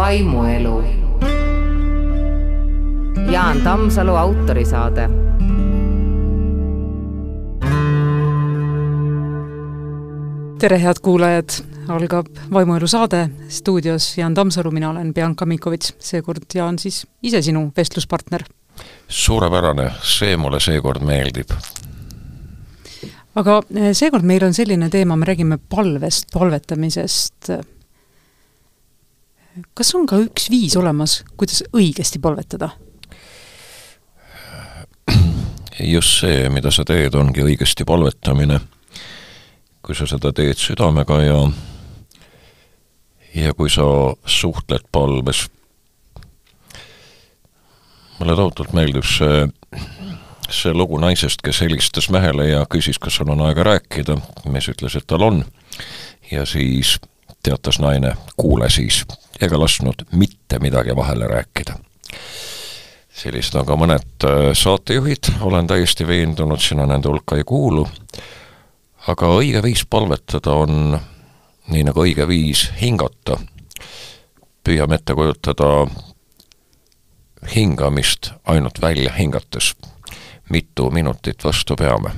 vaimuelu. Jaan Tammsalu autorisaade. tere, head kuulajad, algab Vaimuelu saade, stuudios Jaan Tammsalu, mina olen Bianca Mikovits, seekord Jaan siis ise sinu vestluspartner. suurepärane, see mulle seekord meeldib aga eh, seekord meil on selline teema, me räägime palvest, palvetamisest. Kas on ka üks viis olemas, kuidas õigesti palvetada? just see, mida sa teed, ongi õigesti palvetamine. kui sa seda teed südamega ja ja kui sa suhtled palves, mulle tohutult meeldib see see lugu naisest, kes helistas mehele ja küsis, kas sul on aega rääkida, mees ütles, et tal on. ja siis teatas naine, kuule siis, ega lasknud mitte midagi vahele rääkida. sellised on ka mõned äh, saatejuhid, olen täiesti veendunud, sina nende hulka ei kuulu, aga õige viis palvetada on nii nagu õige viis hingata. püüame ette kujutada hingamist ainult välja hingates mitu minutit vastu peame.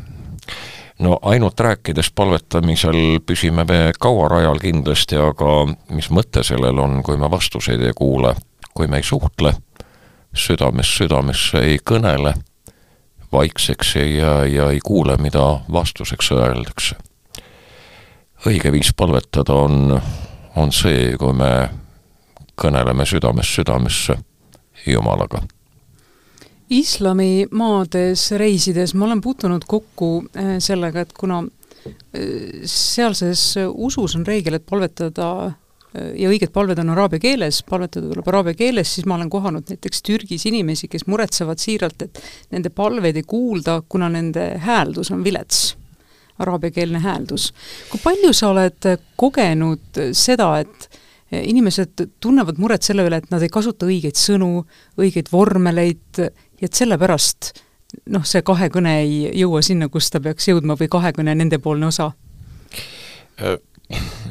No ainult rääkides palvetamisel püsime me kaua rajal kindlasti, aga mis mõte sellel on, kui me vastuseid ei kuule, kui me ei suhtle, südamest südamesse ei kõnele, vaikseks ei jää ja ei kuule, mida vastuseks öeldakse. õige viis palvetada on, on see, kui me kõneleme südamest südamesse Jumalaga islamimaades reisides ma olen puutunud kokku äh, sellega, et kuna äh, sealses usus on reegel, et palvetada äh, ja õiged palved on araabia keeles, palvetada tuleb araabia keeles, siis ma olen kohanud näiteks Türgis inimesi, kes muretsevad siiralt, et nende palveid ei kuulda, kuna nende hääldus on vilets, araabiakeelne hääldus. kui palju sa oled kogenud seda, et inimesed tunnevad muret selle üle, et nad ei kasuta õigeid sõnu, õigeid vormeleid ja et sellepärast noh, see kahekõne ei jõua sinna, kus ta peaks jõudma või kahekõne nendepoolne osa?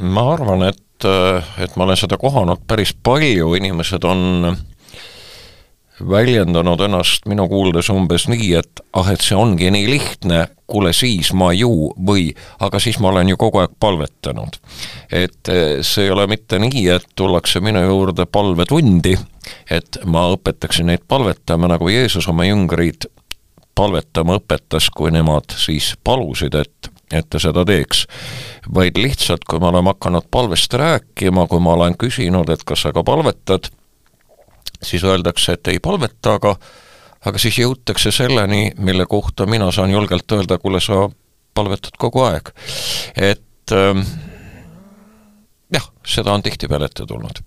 Ma arvan, et, et ma olen seda kohanud päris palju, inimesed on väljendanud ennast minu kuuldes umbes nii, et ah, et see ongi nii lihtne, kuule siis ma ju või aga siis ma olen ju kogu aeg palvetanud. et see ei ole mitte nii, et tullakse minu juurde palvetundi et ma õpetaksin neid palvetama, nagu Jeesus oma jüngreid palvetama õpetas, kui nemad siis palusid, et, et ta seda teeks. vaid lihtsalt, kui me oleme hakanud palvest rääkima, kui ma olen küsinud, et kas sa ka palvetad, siis öeldakse, et ei palveta, aga aga siis jõutakse selleni, mille kohta mina saan julgelt öelda, kuule, sa palvetad kogu aeg. et ähm, jah, seda on tihtipeale ette tulnud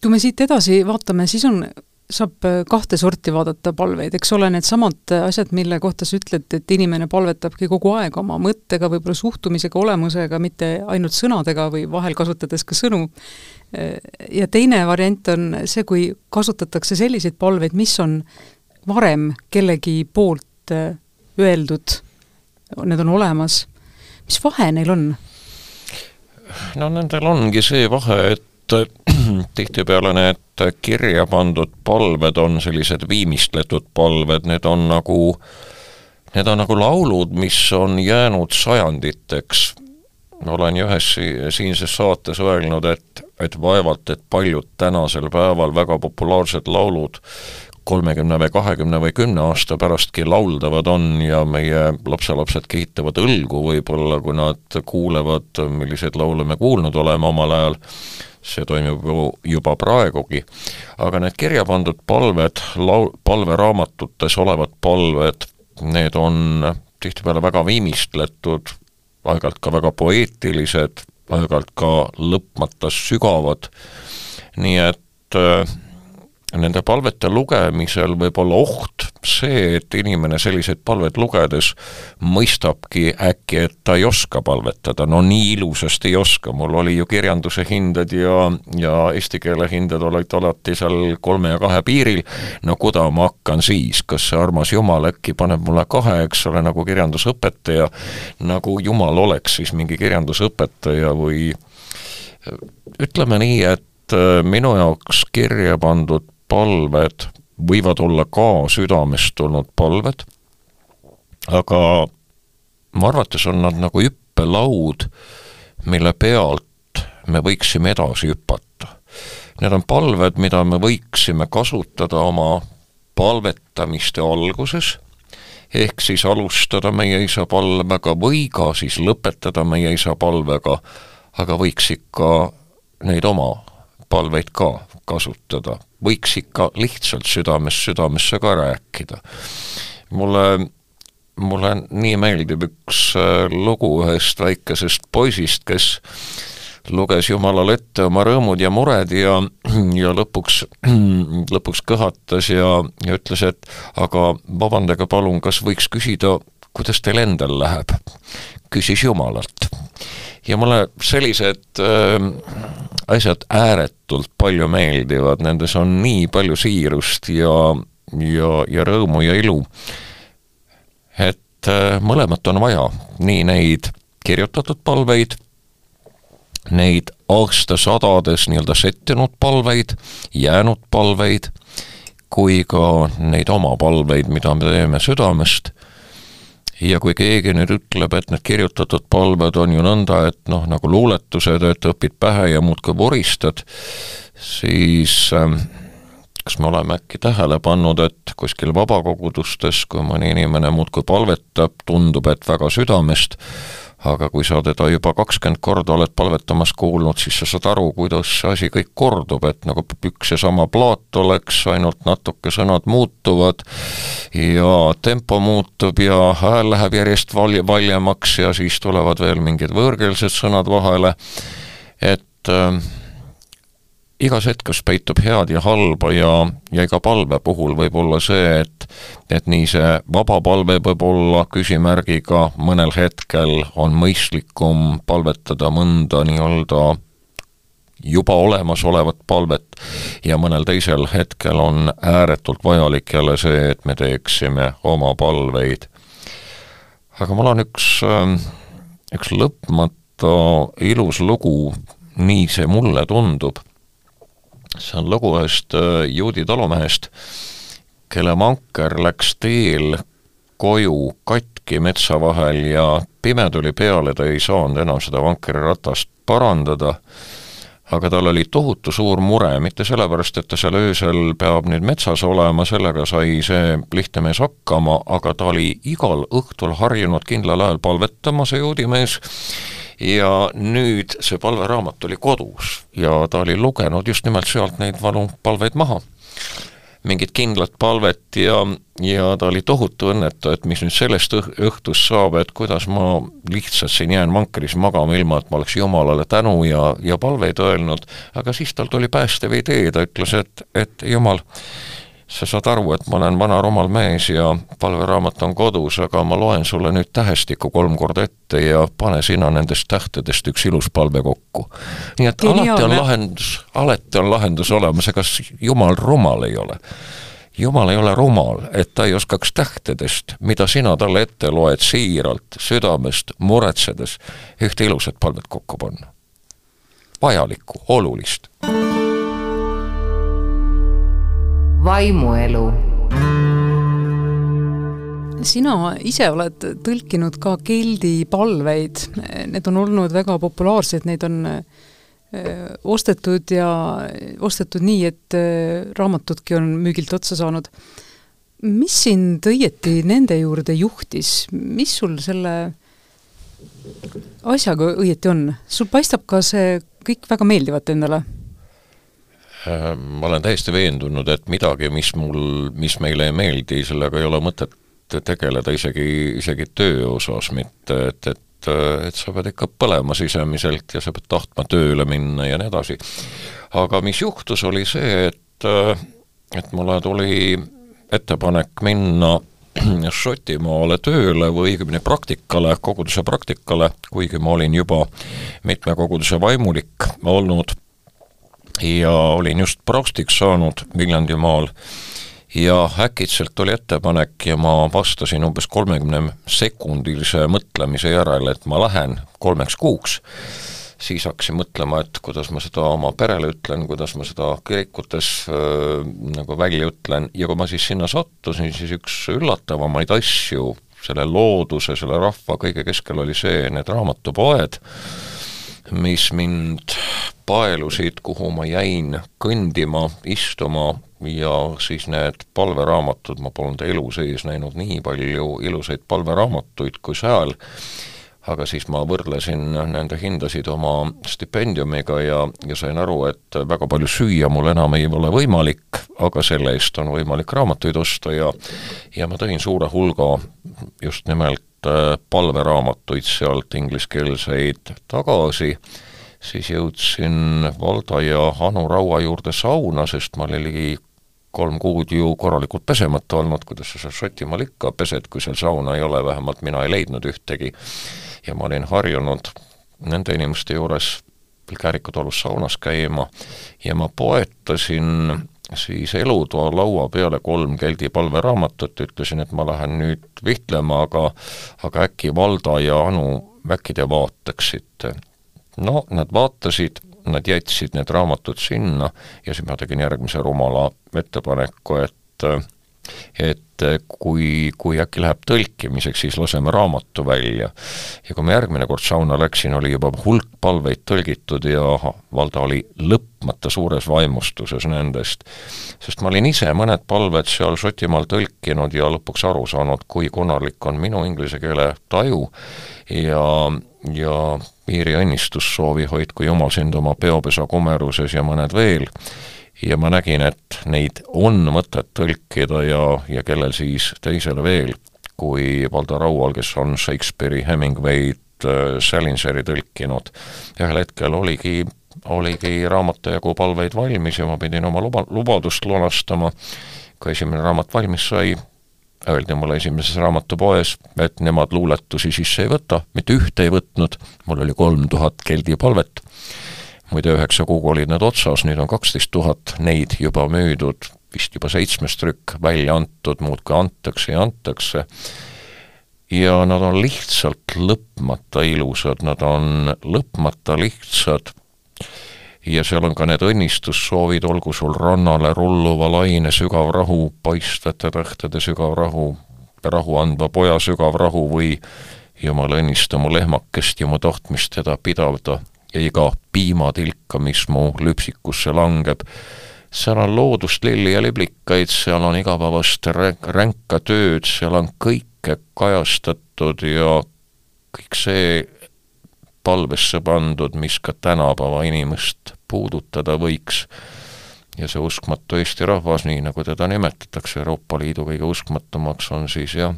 kui me siit edasi vaatame, siis on, saab äh, kahte sorti vaadata palveid, eks ole, needsamad äh, asjad, mille kohta sa ütled, et inimene palvetabki kogu aeg oma mõttega, võib-olla suhtumisega, olemusega, mitte ainult sõnadega või vahel kasutades ka sõnu. Äh, ja teine variant on see, kui kasutatakse selliseid palveid, mis on varem kellegi poolt öeldud, need on olemas. mis vahe neil on? no nendel ongi see vahe, et tihtipeale need kirja pandud palved on sellised viimistletud palved, need on nagu, need on nagu laulud, mis on jäänud sajanditeks. olen ühes siinses saates öelnud, et, et vaevalt, et paljud tänasel päeval väga populaarsed laulud kolmekümne või kahekümne või kümne aasta pärastki lauldavad on ja meie lapselapsed kehitavad õlgu võib-olla, kui nad kuulevad, milliseid laule me kuulnud oleme omal ajal see toimub ju juba praegugi, aga need kirja pandud palved, lau-, palveraamatutes olevad palved, need on tihtipeale väga viimistletud, aeg-ajalt ka väga poeetilised, aeg-ajalt ka lõpmata sügavad, nii et äh, nende palvete lugemisel võib olla oht see, et inimene selliseid palveid lugedes mõistabki äkki, et ta ei oska palvetada, no nii ilusasti ei oska, mul oli ju kirjanduse hinded ja, ja eesti keele hinded olid alati seal kolme ja kahe piiril, no kuda ma hakkan siis, kas see armas Jumal äkki paneb mulle kahe, eks ole, nagu kirjandusõpetaja, nagu Jumal oleks siis mingi kirjandusõpetaja või ütleme nii, et äh, minu jaoks kirja pandud palved võivad olla ka südamest tulnud palved, aga mu arvates on nad nagu hüppelaud, mille pealt me võiksime edasi hüpata. Need on palved, mida me võiksime kasutada oma palvetamiste alguses, ehk siis alustada meie isa palvega või ka siis lõpetada meie isa palvega, aga võiks ikka neid oma palveid ka kasutada, võiks ikka lihtsalt südamest südamesse ka rääkida. mulle, mulle nii meeldib üks äh, lugu ühest väikesest poisist, kes luges Jumalale ette oma rõõmud ja mured ja, ja lõpuks, lõpuks kõhatas ja, ja ütles, et aga vabandage palun, kas võiks küsida, kuidas teil endal läheb? küsis Jumalalt. Ja mulle sellised äh, asjad ääretult palju meeldivad, nendes on nii palju siirust ja, ja, ja rõõmu ja ilu, et äh, mõlemat on vaja, nii neid kirjutatud palveid neid aastasadades nii-öelda settinud palveid, jäänud palveid, kui ka neid oma palveid, mida me teeme südamest, ja kui keegi nüüd ütleb, et need kirjutatud palved on ju nõnda, et noh, nagu luuletused, et õpid pähe ja muudkui voristad, siis äh, kas me oleme äkki tähele pannud, et kuskil vabakogudustes, kui mõni inimene muudkui palvetab, tundub, et väga südamest, aga kui sa teda juba kakskümmend korda oled palvetamas kuulnud, siis sa saad aru, kuidas see asi kõik kordub, et nagu üks ja sama plaat oleks, ainult natuke sõnad muutuvad ja tempo muutub ja hääl läheb järjest val-, valjemaks ja siis tulevad veel mingid võõrkeelsed sõnad vahele, et äh, igas hetkes peitub head ja halba ja, ja iga palve puhul võib olla see, et et nii see vaba palve võib olla küsimärgiga, mõnel hetkel on mõistlikum palvetada mõnda nii-öelda juba olemasolevat palvet ja mõnel teisel hetkel on ääretult vajalik jälle see, et me teeksime oma palveid. aga mul on üks, üks lõpmata ilus lugu, nii see mulle tundub see on lugu ühest äh, juudi talumehest, kelle vanker läks teel koju katki metsa vahel ja pime tuli peale, ta ei saanud enam seda vankriratast parandada, aga tal oli tohutu suur mure, mitte sellepärast, et ta seal öösel peab nüüd metsas olema, sellega sai see lihtne mees hakkama, aga ta oli igal õhtul harjunud kindlal ajal palvetama, see juudi mees, ja nüüd see palveraamat oli kodus ja ta oli lugenud just nimelt sealt neid vanu palveid maha. mingit kindlat palvet ja, ja ta oli tohutu õnnetu, et mis nüüd sellest õhtust saab, et kuidas ma lihtsalt siin jään vankris magama, ilma et ma oleks Jumalale tänu ja, ja palveid öelnud, aga siis tal tuli päästev idee, ta ütles, et, et Jumal, sa saad aru, et ma olen vana rumal mees ja palveraamat on kodus, aga ma loen sulle nüüd tähestikku kolm korda ette ja pane sina nendest tähtedest üks ilus palve kokku. nii et Geniaalne. alati on lahendus, alati on lahendus olemas, ega Jumal rumal ei ole. Jumal ei ole rumal, et ta ei oskaks tähtedest, mida sina talle ette loed siiralt, südamest, muretsedes, ühte ilusat palvet kokku panna. vajalikku, olulist vaimuelu. sina ise oled tõlkinud ka keldi palveid, need on olnud väga populaarsed, neid on äh, ostetud ja ostetud nii, et äh, raamatudki on müügilt otsa saanud. mis sind õieti nende juurde juhtis, mis sul selle asjaga õieti on? sul paistab ka see kõik väga meeldivat endale ma olen täiesti veendunud, et midagi, mis mul, mis meile ei meeldi, sellega ei ole mõtet tegeleda isegi, isegi töö osas, mitte et, et, et sa pead ikka põlema sisemiselt ja sa pead tahtma tööle minna ja nii edasi. aga mis juhtus, oli see, et, et mulle tuli ettepanek minna Šotimaale tööle või õigemini praktikale, koguduse praktikale, kuigi ma olin juba mitme koguduse vaimulik olnud ja olin just prostiks saanud Viljandimaal ja äkitselt tuli ettepanek ja ma vastasin umbes kolmekümne sekundilise mõtlemise järel, et ma lähen kolmeks kuuks. Siis hakkasin mõtlema, et kuidas ma seda oma perele ütlen, kuidas ma seda kirikutes äh, nagu välja ütlen. Ja kui ma siis sinna sattusin, siis üks üllatavamaid asju selle looduse, selle rahva kõige keskel oli see, need raamatupoed, mis mind paelusid, kuhu ma jäin kõndima, istuma ja siis need palveraamatud, ma polnud elu sees näinud nii palju ilusaid palveraamatuid kui seal, aga siis ma võrdlesin nende hindasid oma stipendiumiga ja, ja sain aru, et väga palju süüa mul enam ei ole võimalik, aga selle eest on võimalik raamatuid osta ja ja ma tõin suure hulga just nimelt palveraamatuid sealt ingliskeelseid tagasi, siis jõudsin Valdo ja Anu Raua juurde sauna, sest ma olin ligi kolm kuud ju korralikult pesemata olnud, kuidas sa seal Šotimaal ikka pesed, kui seal sauna ei ole, vähemalt mina ei leidnud ühtegi. Ja ma olin harjunud nende inimeste juures Käärikutalus saunas käima ja ma poetasin siis elutoa laua peale kolm Geldi palveraamatut, ütlesin, et ma lähen nüüd vihtlema, aga aga äkki Valda ja Anu, äkki te vaataksite? no nad vaatasid, nad jätsid need raamatud sinna ja siis ma tegin järgmise rumala ettepaneku, et et kui, kui äkki läheb tõlkimiseks, siis laseme raamatu välja. ja kui ma järgmine kord sauna läksin, oli juba hulk palveid tõlgitud ja Valdo oli lõpmata suures vaimustuses nendest. sest ma olin ise mõned palved seal Šotimaal tõlkinud ja lõpuks aru saanud, kui konarlik on minu inglise keele taju ja, ja Iiri õnnistussoovi hoidku Jumal sind oma peopesa kumeruses ja mõned veel ja ma nägin, et neid on mõtet tõlkida ja, ja kellel siis teisele veel, kui Valdo Raual, kes on Shakespeare'i, Hemingway'd, äh, Salinseri tõlkinud. ühel hetkel oligi, oligi raamatu jagu palveid valmis ja ma pidin oma luba, lubadust lunastama, kui esimene raamat valmis sai, öeldi mulle esimeses raamatupoes, et nemad luuletusi sisse ei võta, mitte ühte ei võtnud, mul oli kolm tuhat keldi palvet muide üheksa kuuga olid need otsas, nüüd on kaksteist tuhat neid juba müüdud, vist juba seitsmes trükk välja antud, muudkui antakse ja antakse, ja nad on lihtsalt lõpmata ilusad, nad on lõpmata lihtsad. Ja seal on ka need õnnistussoovid, olgu sul rannale rulluva laine sügav rahu, paistvate tähtede sügav rahu, rahu andva poja sügav rahu või jumal õnnista mu lehmakest ja mu tahtmist teda pidavda ja iga piimatilka, mis mu lüpsikusse langeb. seal on loodust, lilli ja liblikaid, seal on igapäevast ränka tööd, seal on kõike kajastatud ja kõik see palvesse pandud, mis ka tänapäeva inimest puudutada võiks. ja see uskmatu Eesti rahvas, nii nagu teda nimetatakse Euroopa Liidu kõige uskmatumaks, on siis jah,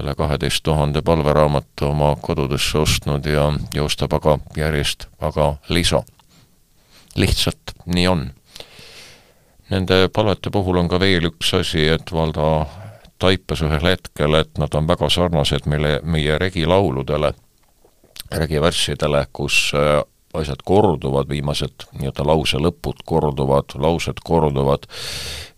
üle kaheteist tuhande palveraamatu oma kodudesse ostnud ja joostab aga järjest aga lisa. lihtsalt nii on. Nende palvete puhul on ka veel üks asi, et Valdo taipas ühel hetkel, et nad on väga sarnased meile, meie regilauludele, regivärssidele, kus äh, asjad korduvad, viimased nii-öelda lause lõpud korduvad, laused korduvad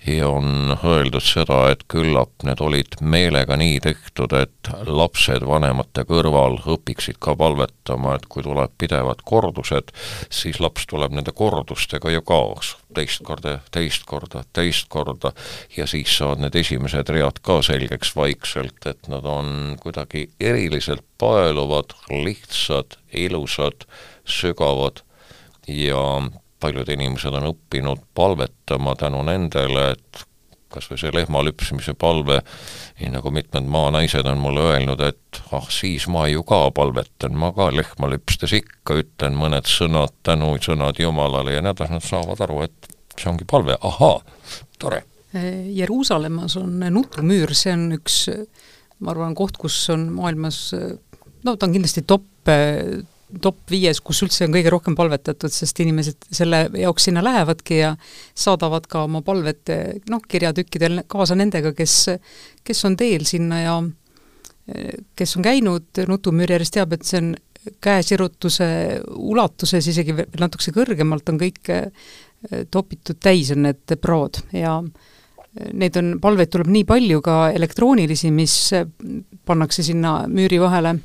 ja on öeldud seda, et küllap need olid meelega nii tehtud, et lapsed vanemate kõrval õpiksid ka palvetama, et kui tuleb pidevad kordused, siis laps tuleb nende kordustega ju kaasa, teist korda, teist korda, teist korda, ja siis saavad need esimesed read ka selgeks vaikselt, et nad on kuidagi eriliselt paeluvad, lihtsad, ilusad, sügavad ja paljud inimesed on õppinud palvetama tänu nendele, et kas või see lehma lüpsmise palve, nii nagu mitmed maanaised on mulle öelnud, et ah, siis ma ju ka palvetan, ma ka lehma lüpstes ikka ütlen mõned sõnad, tänusõnad Jumalale ja nii edasi, nad saavad aru, et see ongi palve, ahaa, tore. Jeruusalemmas on nutumüür, see on üks ma arvan, koht, kus on maailmas no ta on kindlasti top top viies, kus üldse on kõige rohkem palvetatud, sest inimesed selle jaoks sinna lähevadki ja saadavad ka oma palved noh, kirjatükkidel kaasa nendega, kes, kes on teel sinna ja kes on käinud Nutumüüri-järjest teab, et see on käesirutuse ulatuses isegi veel natukese kõrgemalt on kõik eh, topitud täis, on need prood ja neid on, palveid tuleb nii palju ka elektroonilisi, mis pannakse sinna müüri vahele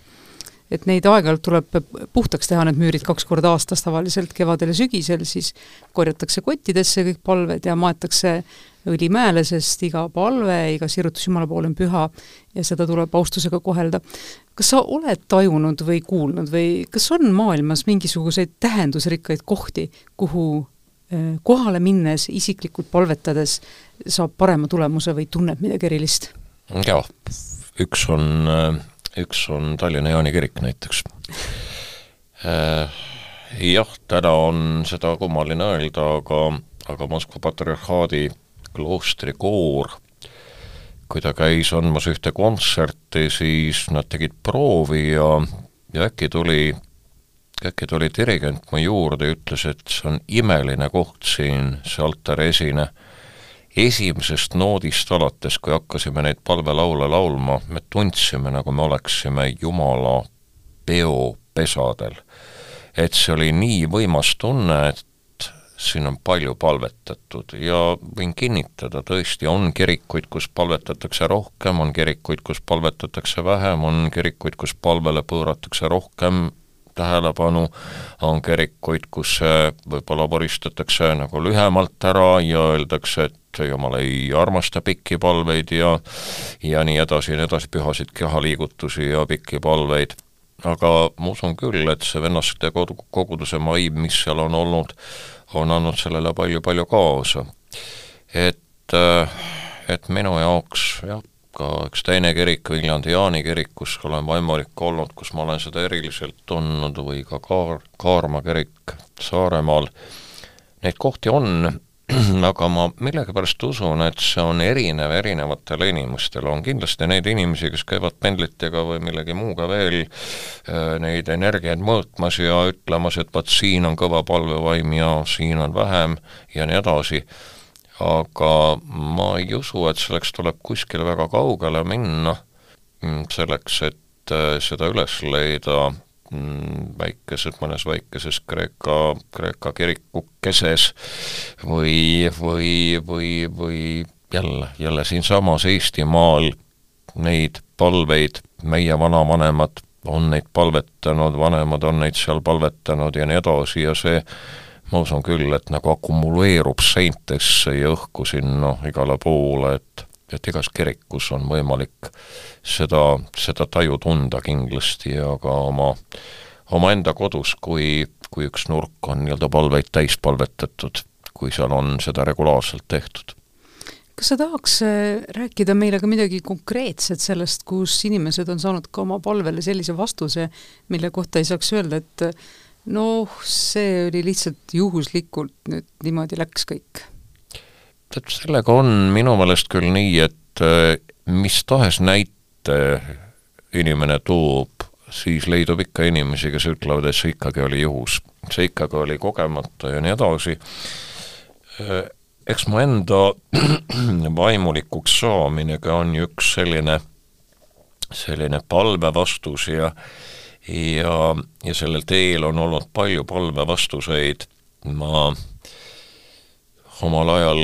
et neid aeg-ajalt tuleb puhtaks teha, need müürid kaks korda aastas tavaliselt, kevadel ja sügisel, siis korjatakse kottidesse kõik palved ja maetakse õli mäele, sest iga palve, iga sirutus Jumala poole on püha ja seda tuleb austusega kohelda. kas sa oled tajunud või kuulnud või kas on maailmas mingisuguseid tähendusrikkaid kohti, kuhu eh, kohale minnes, isiklikult palvetades saab parema tulemuse või tunneb midagi erilist? jaa, üks on äh üks on Tallinna Jaani kirik näiteks. Äh, jah, täna on seda kummaline öelda, aga, aga Moskva patriarhaadi kloostri koor, kui ta käis andmas ühte kontserti, siis nad tegid proovi ja, ja äkki tuli, äkki tuli dirigent mu juurde ja ütles, et see on imeline koht siin, see altaresine esimesest noodist alates, kui hakkasime neid palvelaule laulma, me tundsime, nagu me oleksime Jumala peopesadel. et see oli nii võimas tunne, et siin on palju palvetatud ja võin kinnitada, tõesti on kirikuid, kus palvetatakse rohkem, on kirikuid, kus palvetatakse vähem, on kirikuid, kus palvele pööratakse rohkem tähelepanu, on kirikuid, kus võib-olla voristatakse nagu lühemalt ära ja öeldakse, et jumal ei armasta pikki palveid ja ja nii edasi ja nii edasi, pühasid kehaliigutusi ja pikki palveid, aga ma usun küll, et see vennaste kodu, koguduse vaim, mis seal on olnud, on andnud sellele palju-palju kaasa. et, et minu jaoks jah, ka üks teine kirik, Viljandi Jaani kirik, kus olen vaimulik olnud, kus ma olen seda eriliselt tundnud, või ka Kaar-, Kaarma kirik Saaremaal, neid kohti on, aga ma millegipärast usun, et see on erinev erinevatele inimestele, on kindlasti neid inimesi, kes käivad pendlitega või millegi muuga veel äh, neid energiaid mõõtmas ja ütlemas, et vot siin on kõva palvevaim ja siin on vähem ja nii edasi aga ma ei usu, et selleks tuleb kuskile väga kaugele minna, mm, selleks, et äh, seda üles leida mm, väikeses, mõnes väikeses Kreeka, Kreeka kirikukeses või, või, või, või jälle, jälle siinsamas Eestimaal neid palveid meie vanavanemad on neid palvetanud, vanemad on neid seal palvetanud ja nii edasi ja see ma usun küll, et nagu akumuleerub seintesse ja õhku sinna igale poole, et et igas kirikus on võimalik seda, seda taju tunda kindlasti ja ka oma, omaenda kodus, kui, kui üks nurk on nii-öelda palveid täis palvetatud, kui seal on seda regulaarselt tehtud. Kas sa tahaks äh, rääkida meile ka midagi konkreetset sellest, kus inimesed on saanud ka oma palvele sellise vastuse, mille kohta ei saaks öelda, et noh, see oli lihtsalt juhuslikult nüüd niimoodi läks kõik. tead, sellega on minu meelest küll nii, et äh, mis tahes näite inimene toob, siis leidub ikka inimesi, kes ütlevad, et see ikkagi oli juhus, see ikkagi oli kogemata ja nii edasi. Äh, eks mu enda vaimulikuks saaminegi on ju üks selline, selline palvevastus ja ja, ja sellel teel on olnud palju palvevastuseid, ma omal ajal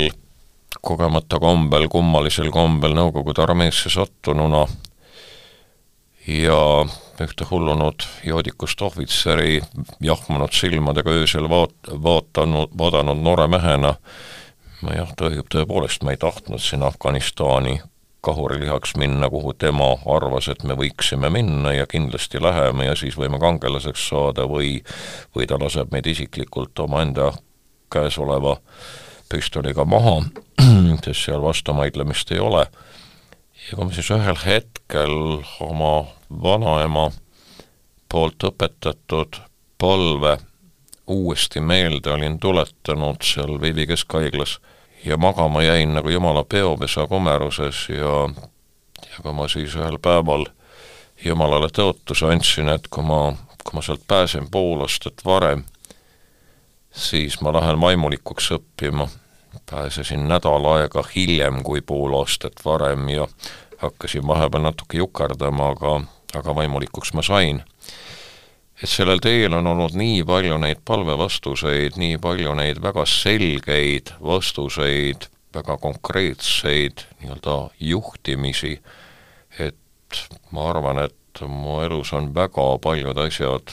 kogemata kombel, kummalisel kombel Nõukogude armeesse sattununa ja ühte hullunud joodikust ohvitseri jahmunud silmadega öösel vaat-, vaatanud, vaadanud noore mehena ma jah, tõe-, tõepoolest ma ei tahtnud sinna Afganistani kahurilihaks minna, kuhu tema arvas, et me võiksime minna ja kindlasti läheme ja siis võime kangelaseks saada või või ta laseb meid isiklikult omaenda käes oleva püstoliga maha, sest seal vastumaidlemist ei ole. ja kui ma siis ühel hetkel oma vanaema poolt õpetatud palve uuesti meelde olin tuletanud seal Viivi Keskhaiglas ja magama jäin nagu jumala peopesa komeruses ja ja kui ma siis ühel päeval jumalale tõotuse andsin, et kui ma, kui ma sealt pääsen pool aastat varem, siis ma lähen vaimulikuks õppima. pääsesin nädal aega hiljem kui pool aastat varem ja hakkasin vahepeal natuke jukerdama, aga, aga vaimulikuks ma sain et sellel teel on olnud nii palju neid palvevastuseid, nii palju neid väga selgeid vastuseid, väga konkreetseid nii-öelda juhtimisi, et ma arvan, et mu elus on väga paljud asjad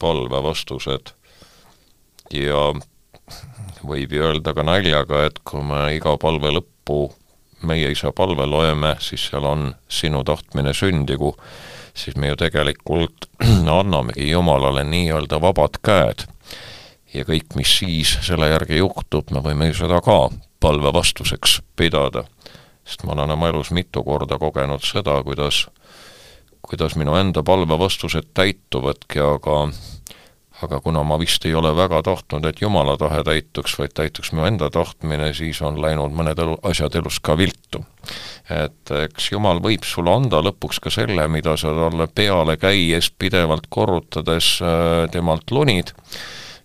palvevastused. Ja võib ju öelda ka naljaga, et kui me iga palve lõppu meie isa palve loeme, siis seal on sinu tahtmine sündigu, siis me ju tegelikult annamegi Jumalale nii-öelda vabad käed. ja kõik, mis siis selle järgi juhtub, me võime ju seda ka palve vastuseks pidada. sest ma olen oma elus mitu korda kogenud seda, kuidas, kuidas minu enda palvevastused täituvadki, aga aga kuna ma vist ei ole väga tahtnud, et Jumala tahe täituks, vaid täituks mu enda tahtmine, siis on läinud mõned elu, asjad elus ka viltu. et eks Jumal võib sulle anda lõpuks ka selle, mida sa talle peale käies, pidevalt korrutades äh, temalt lunid,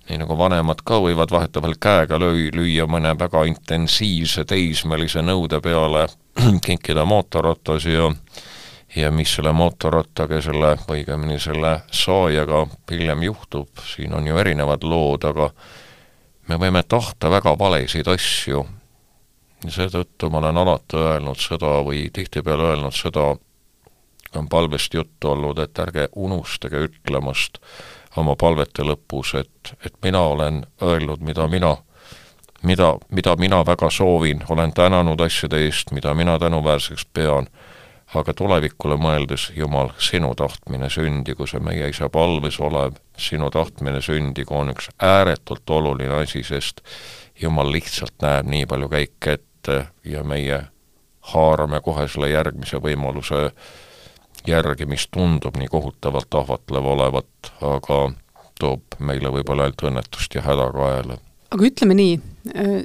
nii nagu vanemad ka võivad vahetevahel käega löö-, lüüa mõne väga intensiivse teismelise nõude peale, kinkida mootorratas ja ja mis selle mootorrattaga, selle, õigemini selle saajaga hiljem juhtub, siin on ju erinevad lood, aga me võime tahta väga valesid asju. Seetõttu ma olen alati öelnud seda või tihtipeale öelnud seda, on palvest juttu olnud, et ärge unustage ütlemast oma palvete lõpus, et, et mina olen öelnud, mida mina, mida, mida mina väga soovin, olen tänanud asjade eest, mida mina tänuväärseks pean aga tulevikule mõeldes, Jumal, sinu tahtmine sündigu, see meie isa palves olev sinu tahtmine sündigu on üks ääretult oluline asi, sest Jumal lihtsalt näeb nii palju käike ette ja meie haarame kohe selle järgmise võimaluse järgi, mis tundub nii kohutavalt ahvatlev olevat, aga toob meile võib-olla ainult õnnetust ja häda kaela. aga ütleme nii,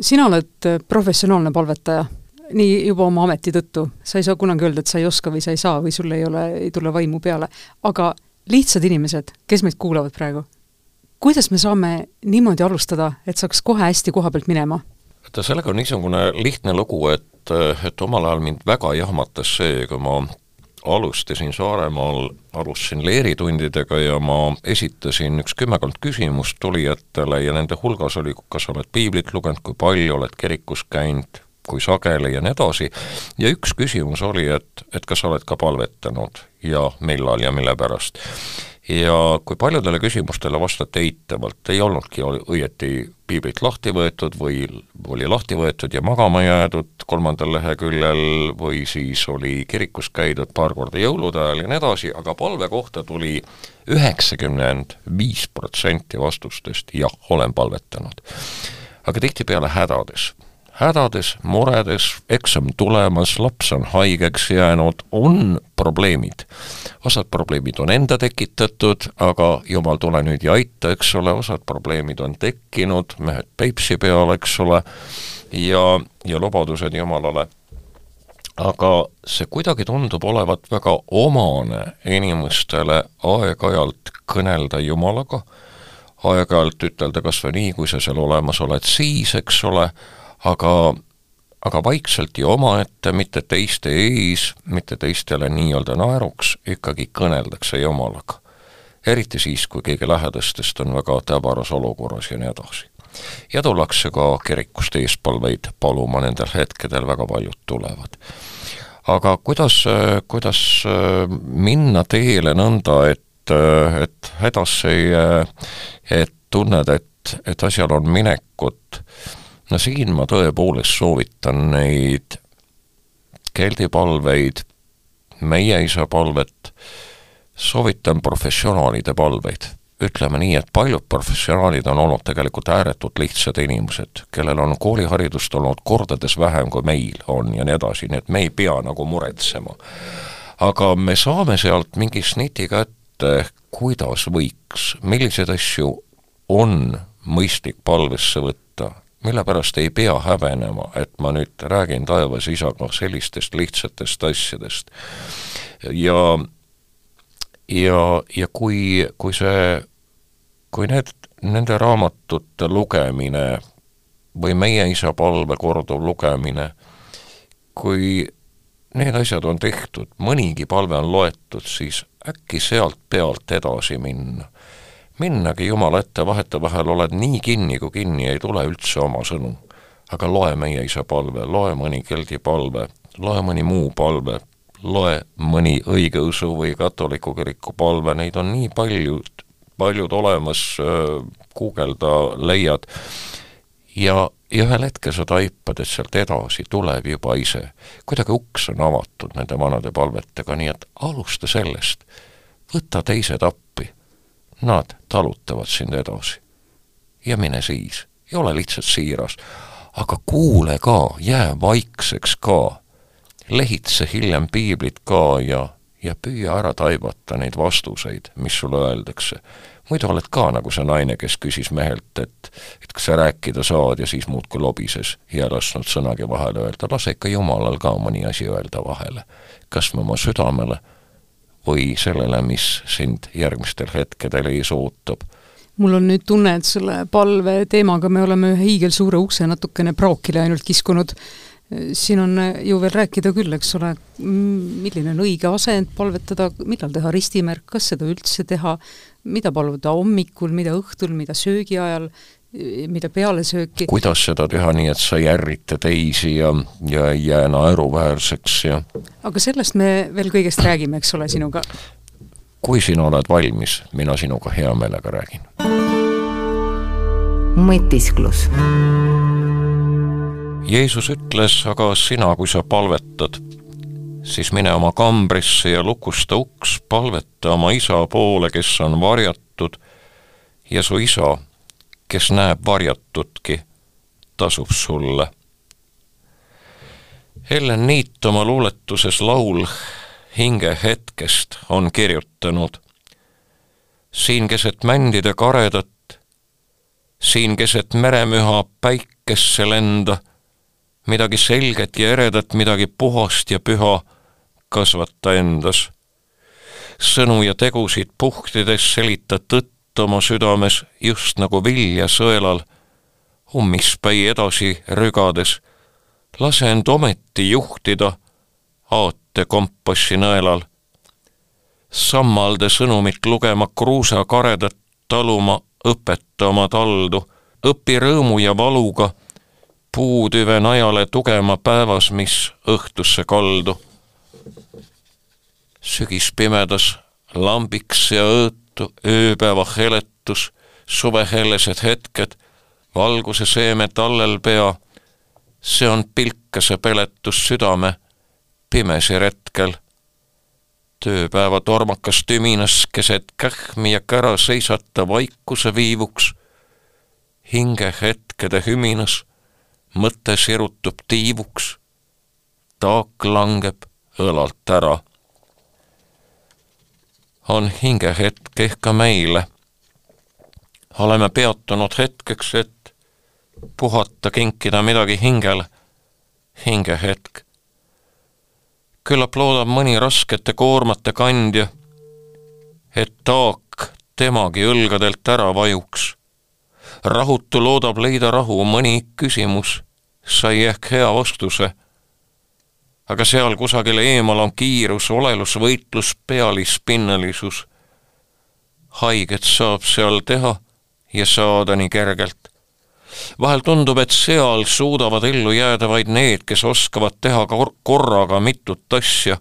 sina oled professionaalne palvetaja nii juba oma ameti tõttu, sa ei saa kunagi öelda, et sa ei oska või sa ei saa või sul ei ole, ei tule vaimu peale, aga lihtsad inimesed, kes meid kuulavad praegu, kuidas me saame niimoodi alustada, et saaks kohe hästi koha pealt minema? vaata, sellega on niisugune lihtne lugu, et, et omal ajal mind väga jahmatas see, kui ma alustasin Saaremaal, alustasin leeritundidega ja ma esitasin üks kümmekond küsimust tulijatele ja nende hulgas oli, kas oled piiblit lugenud, kui palju oled kirikus käinud, kui sageli ja nii edasi, ja üks küsimus oli, et, et kas sa oled ka palvetanud ja millal ja mille pärast. ja kui paljudele küsimustele vastati eitavalt, ei olnudki õieti piiblit lahti võetud või oli lahti võetud ja magama jäädud kolmandal leheküljel või siis oli kirikus käidud paar korda jõulude ajal ja nii edasi, aga palve kohta tuli üheksakümmend viis protsenti vastustest jah, olen palvetanud. aga tihtipeale hädades hädades, muredes, eksam tulemas, laps on haigeks jäänud, on probleemid. osad probleemid on enda tekitatud, aga jumal, tule nüüd ja aita, eks ole, osad probleemid on tekkinud, mehed Peipsi peal, eks ole, ja, ja lubadused Jumalale. aga see kuidagi tundub olevat väga omane inimestele aeg-ajalt kõnelda Jumalaga, aeg-ajalt ütelda kas või nii, kui sa seal olemas oled, siis, eks ole, aga aga vaikselt ja omaette, mitte teiste ees, mitte teistele nii-öelda naeruks, ikkagi kõneldakse Jumalaga. eriti siis, kui keegi lähedastest on väga täbaras olukorras ja nii edasi. ja tullakse ka kirikust eespalveid paluma, nendel hetkedel väga paljud tulevad. aga kuidas, kuidas minna teele nõnda, et, et hädasse ei, et tunned, et, et asjal on minekut, no siin ma tõepoolest soovitan neid keldipalveid, meie isa palvet, soovitan professionaalide palveid. ütleme nii, et paljud professionaalid on olnud tegelikult ääretult lihtsad inimesed, kellel on kooliharidust olnud kordades vähem, kui meil on ja nii edasi, nii et me ei pea nagu muretsema. aga me saame sealt mingi sniti kätte, kuidas võiks, milliseid asju on mõistlik palvesse võtta, mille pärast ei pea häbenema, et ma nüüd räägin taevas isaga sellistest lihtsatest asjadest. ja, ja, ja kui, kui see, kui need, nende raamatute lugemine või meie isa palve korduv lugemine, kui need asjad on tehtud, mõnigi palve on loetud, siis äkki sealt pealt edasi minna minnagi Jumala ette, vahetevahel oled nii kinni, kui kinni ei tule üldse oma sõnu. aga loe meie isa palve, loe mõni keldi palve, loe mõni muu palve, loe mõni õigeusu või katoliku kiriku palve, neid on nii paljud, paljud olemas, guugelda leiad, ja, ja ühel hetkel sa taipad, et sealt edasi tuleb juba ise. kuidagi uks on avatud nende vanade palvetega, nii et alusta sellest, võta teised appi, nad talutavad sind edasi. ja mine siis, ei ole lihtsalt siiras, aga kuule ka, jää vaikseks ka lehitse hiljem piiblit ka ja, ja püüa ära taibata neid vastuseid, mis sulle öeldakse. muidu oled ka nagu see naine, kes küsis mehelt, et et kas sa rääkida saad ja siis muudkui lobises ja lasknud sõnagi vahele öelda, lase ikka Jumalal ka mõni asi öelda vahele. kas oma südamele või sellele, mis sind järgmistel hetkedel ees ootab? Mul on nüüd tunne, et selle palve teemaga me oleme ühe hiigelsuure ukse natukene praokile ainult kiskunud. Siin on ju veel rääkida küll, eks ole, milline on õige asend palvetada, millal teha ristimärk, kas seda üldse teha, mida paluda hommikul, mida õhtul, mida söögi ajal, mida peale sööki. kuidas seda teha nii, et sa ei ärrita teisi ja, ja ei jää naeruväärseks ja aga sellest me veel kõigest räägime, eks ole, sinuga? kui sina oled valmis, mina sinuga hea meelega räägin. mõtisklus Jeesus ütles, aga sina, kui sa palvetad, siis mine oma kambrisse ja lukusta uks, palveta oma isa poole, kes on varjatud, ja su isa, kes näeb varjatutki, tasub sulle. Helen Niit oma luuletuses laul hingehetkest on kirjutanud. siin keset mändide karedat, siin keset meremüha päikesse lenda midagi selget ja eredat, midagi puhast ja püha kasvata endas. sõnu ja tegusid puhtides selita tõtt oma südames, just nagu vilja sõelal, ummispäi edasi rügades. lase end ometi juhtida aate kompassi nõelal. sammalde sõnumit lugema, kruusa karedat taluma, õpeta oma taldu, õpi rõõmu ja valuga puutüve najale tugema päevas, mis õhtusse kaldu. sügispimedas lambiks ja õõtu ööpäeva heletus, suvehelesed hetked, valguse seeme tallel pea, see on pilkase peletus südame pimesi retkel. tööpäeva tormakas tüminas keset kähmi ja kära seisata vaikuse viivuks, hinge hetkede hüminas mõte sirutub tiivuks, taak langeb õlalt ära. On hingehetk ehk ka meile. oleme peatunud hetkeks, et puhata, kinkida midagi hingele, hingehetk. küllap loodab mõni raskete koormate kandja, et taak temagi õlgadelt ära vajuks rahutu loodab leida rahu, mõni küsimus sai ehk hea vastuse. Aga seal kusagil eemal on kiirus, olelus, võitlus, pealispinnelisus. haiget saab seal teha ja saada nii kergelt. vahel tundub, et seal suudavad ellu jääda vaid need, kes oskavad teha kor korraga mitut asja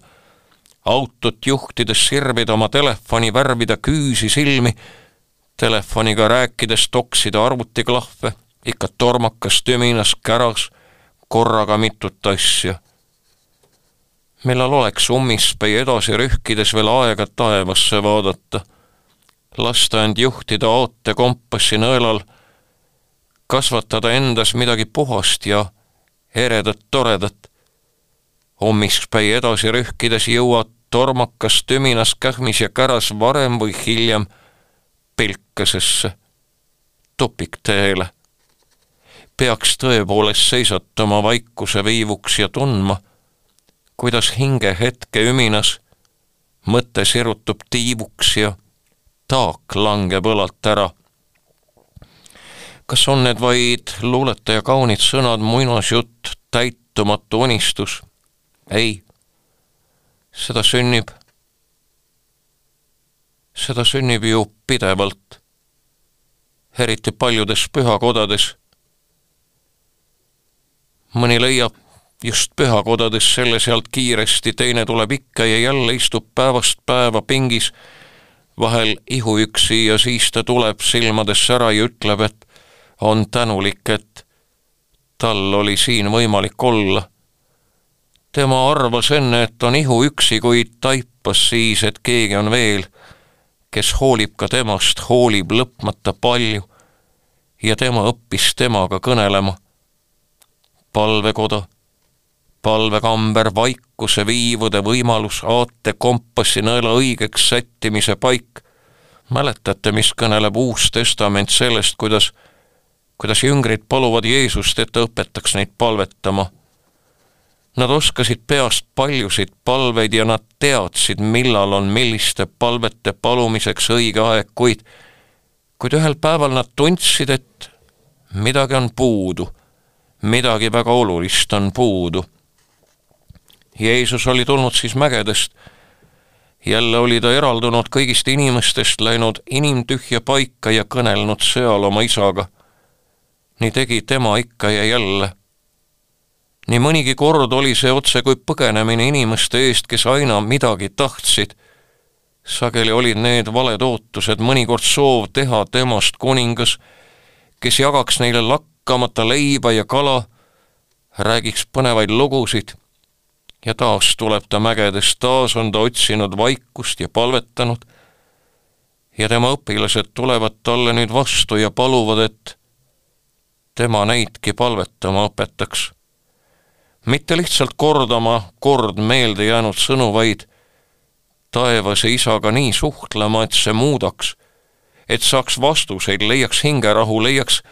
autot juhtides sirvida oma telefoni, värvida küüsi silmi telefoniga rääkides toksida arvutiklahve, ikka tormakas, tüminas, käras, korraga mitut asja. Millal oleks ummispäi edasi rühkides veel aega taevasse vaadata, lasta end juhtida ootekompassi nõelal, kasvatada endas midagi puhast ja eredat, toredat. ummispäi edasi rühkides jõuad tormakas, tüminas, kähmis ja käras varem või hiljem pilkesesse, tupikteele. peaks tõepoolest seisatama vaikuse viivuks ja tundma, kuidas hinge hetke üminas mõte sirutub tiivuks ja taak langeb õlalt ära. kas on need vaid luuletaja kaunid sõnad, muinasjutt, täitumatu unistus? ei, seda sünnib seda sünnib ju pidevalt, eriti paljudes pühakodades. mõni leiab just pühakodades selle sealt kiiresti, teine tuleb ikka ja jälle istub päevast päeva pingis, vahel ihuüksi ja siis ta tuleb silmadesse ära ja ütleb, et on tänulik, et tal oli siin võimalik olla. tema arvas enne, et on ihuüksi, kuid taipas siis, et keegi on veel, kes hoolib ka temast, hoolib lõpmata palju ja tema õppis temaga kõnelema. palvekoda palvekamber, vaikuse viivude võimalus, aate kompassi nõela õigeks sättimise paik. mäletate, mis kõneleb Uus Testament sellest, kuidas, kuidas jüngrid paluvad Jeesust, et ta õpetaks neid palvetama. Nad oskasid peast paljusid palveid ja nad teadsid, millal on milliste palvete palumiseks õige aeg, kuid kuid ühel päeval nad tundsid, et midagi on puudu, midagi väga olulist on puudu Jeesus oli tulnud siis mägedest. jälle oli ta eraldunud kõigist inimestest, läinud inimtühja paika ja kõnelnud seal oma isaga. nii tegi tema ikka ja jälle. nii mõnigi kord oli see otse kui põgenemine inimeste eest, kes aina midagi tahtsid. sageli olid need valed ootused, mõnikord soov teha temast kuningas, kes jagaks neile lakkamata leiba ja kala, räägiks põnevaid lugusid ja taas tuleb ta mägedest, taas on ta otsinud vaikust ja palvetanud ja tema õpilased tulevad talle nüüd vastu ja paluvad, et tema neidki palvetama õpetaks. mitte lihtsalt kordama kord meelde jäänud sõnu, vaid taevase isaga nii suhtlema, et see muudaks, et saaks vastuseid, leiaks hingerahu, leiaks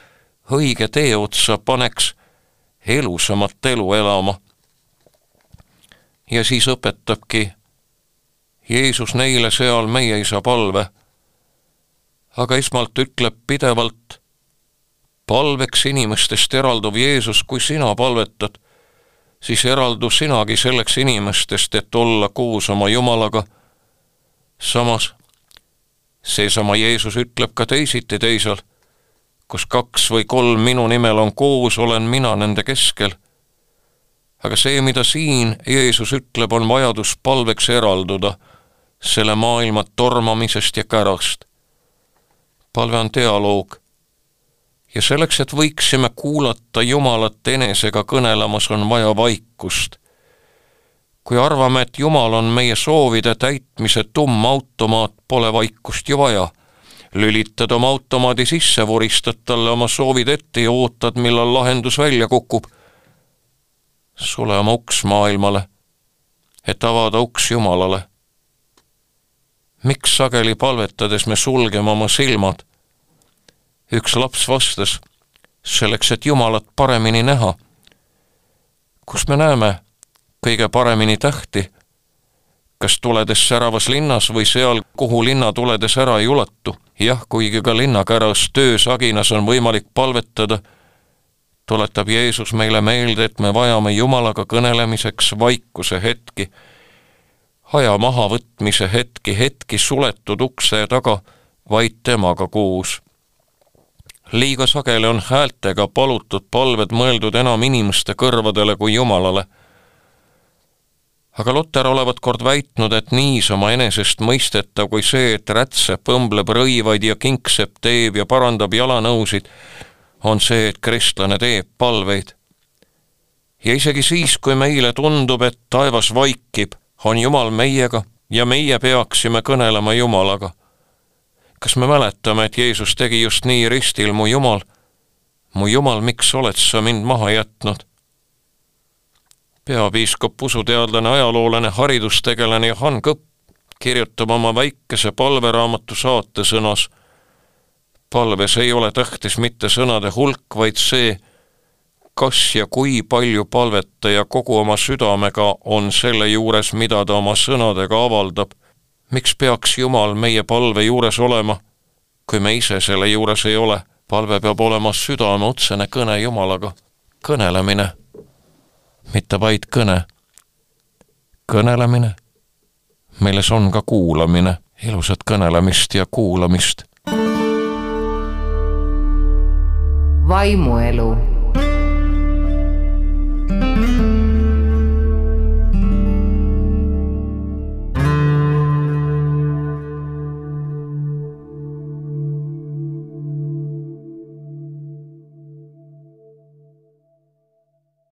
õige tee otsa, paneks elusamat elu elama ja siis õpetabki Jeesus neile seal meie isa palve. aga esmalt ütleb pidevalt, palveks inimestest eralduv Jeesus, kui sina palvetad, siis eraldu sinagi selleks inimestest, et olla koos oma Jumalaga. samas seesama Jeesus ütleb ka teisiti teisel, kus kaks või kolm minu nimel on koos, olen mina nende keskel aga see, mida siin Jeesus ütleb, on vajadus palveks eralduda selle maailma tormamisest ja kärast. palve on dialoog. ja selleks, et võiksime kuulata Jumalat enesega kõnelemas, on vaja vaikust. kui arvame, et Jumal on meie soovide täitmise tumm automaat, pole vaikust ju vaja lülitad oma automaadi sisse, vuristad talle oma soovid ette ja ootad, millal lahendus välja kukub sule oma uks maailmale, et avada uks Jumalale. miks sageli palvetades me sulgeme oma silmad? üks laps vastas, selleks, et Jumalat paremini näha. kus me näeme kõige paremini tähti? kas tuledes säravas linnas või seal, kuhu linna tuledes ära ei ulatu? jah, kuigi ka linnakäras töösaginas on võimalik palvetada tuletab Jeesus meile meelde, et me vajame Jumalaga kõnelemiseks vaikuse hetki, aja mahavõtmise hetki, hetki suletud ukse taga, vaid temaga koos. liiga sageli on häältega palutud palved mõeldud enam inimeste kõrvadele kui Jumalale. aga Luter olevat kord väitnud, et niisama enesestmõistetav kui see, et rätsep õmbleb rõivaid ja kingsepp teeb ja parandab jalanõusid, on see, et kristlane teeb palveid. ja isegi siis, kui meile tundub, et taevas vaikib, on Jumal meiega ja meie peaksime kõnelema Jumalaga. kas me mäletame, et Jeesus tegi just nii ristil, mu Jumal, mu Jumal, miks oled sa mind maha jätnud? peapiiskop, usuteadlane, ajaloolane, haridustegelane Johann Kõpp kirjutab oma väikese palveraamatu saatesõnas palves ei ole tähtis mitte sõnade hulk, vaid see, kas ja kui palju palvetaja kogu oma südamega on selle juures, mida ta oma sõnadega avaldab. miks peaks Jumal meie palve juures olema, kui me ise selle juures ei ole? palve peab olema südame otsene kõne Jumalaga, kõnelemine, mitte vaid kõne. kõnelemine, milles on ka kuulamine, ilusat kõnelemist ja kuulamist vaimuelu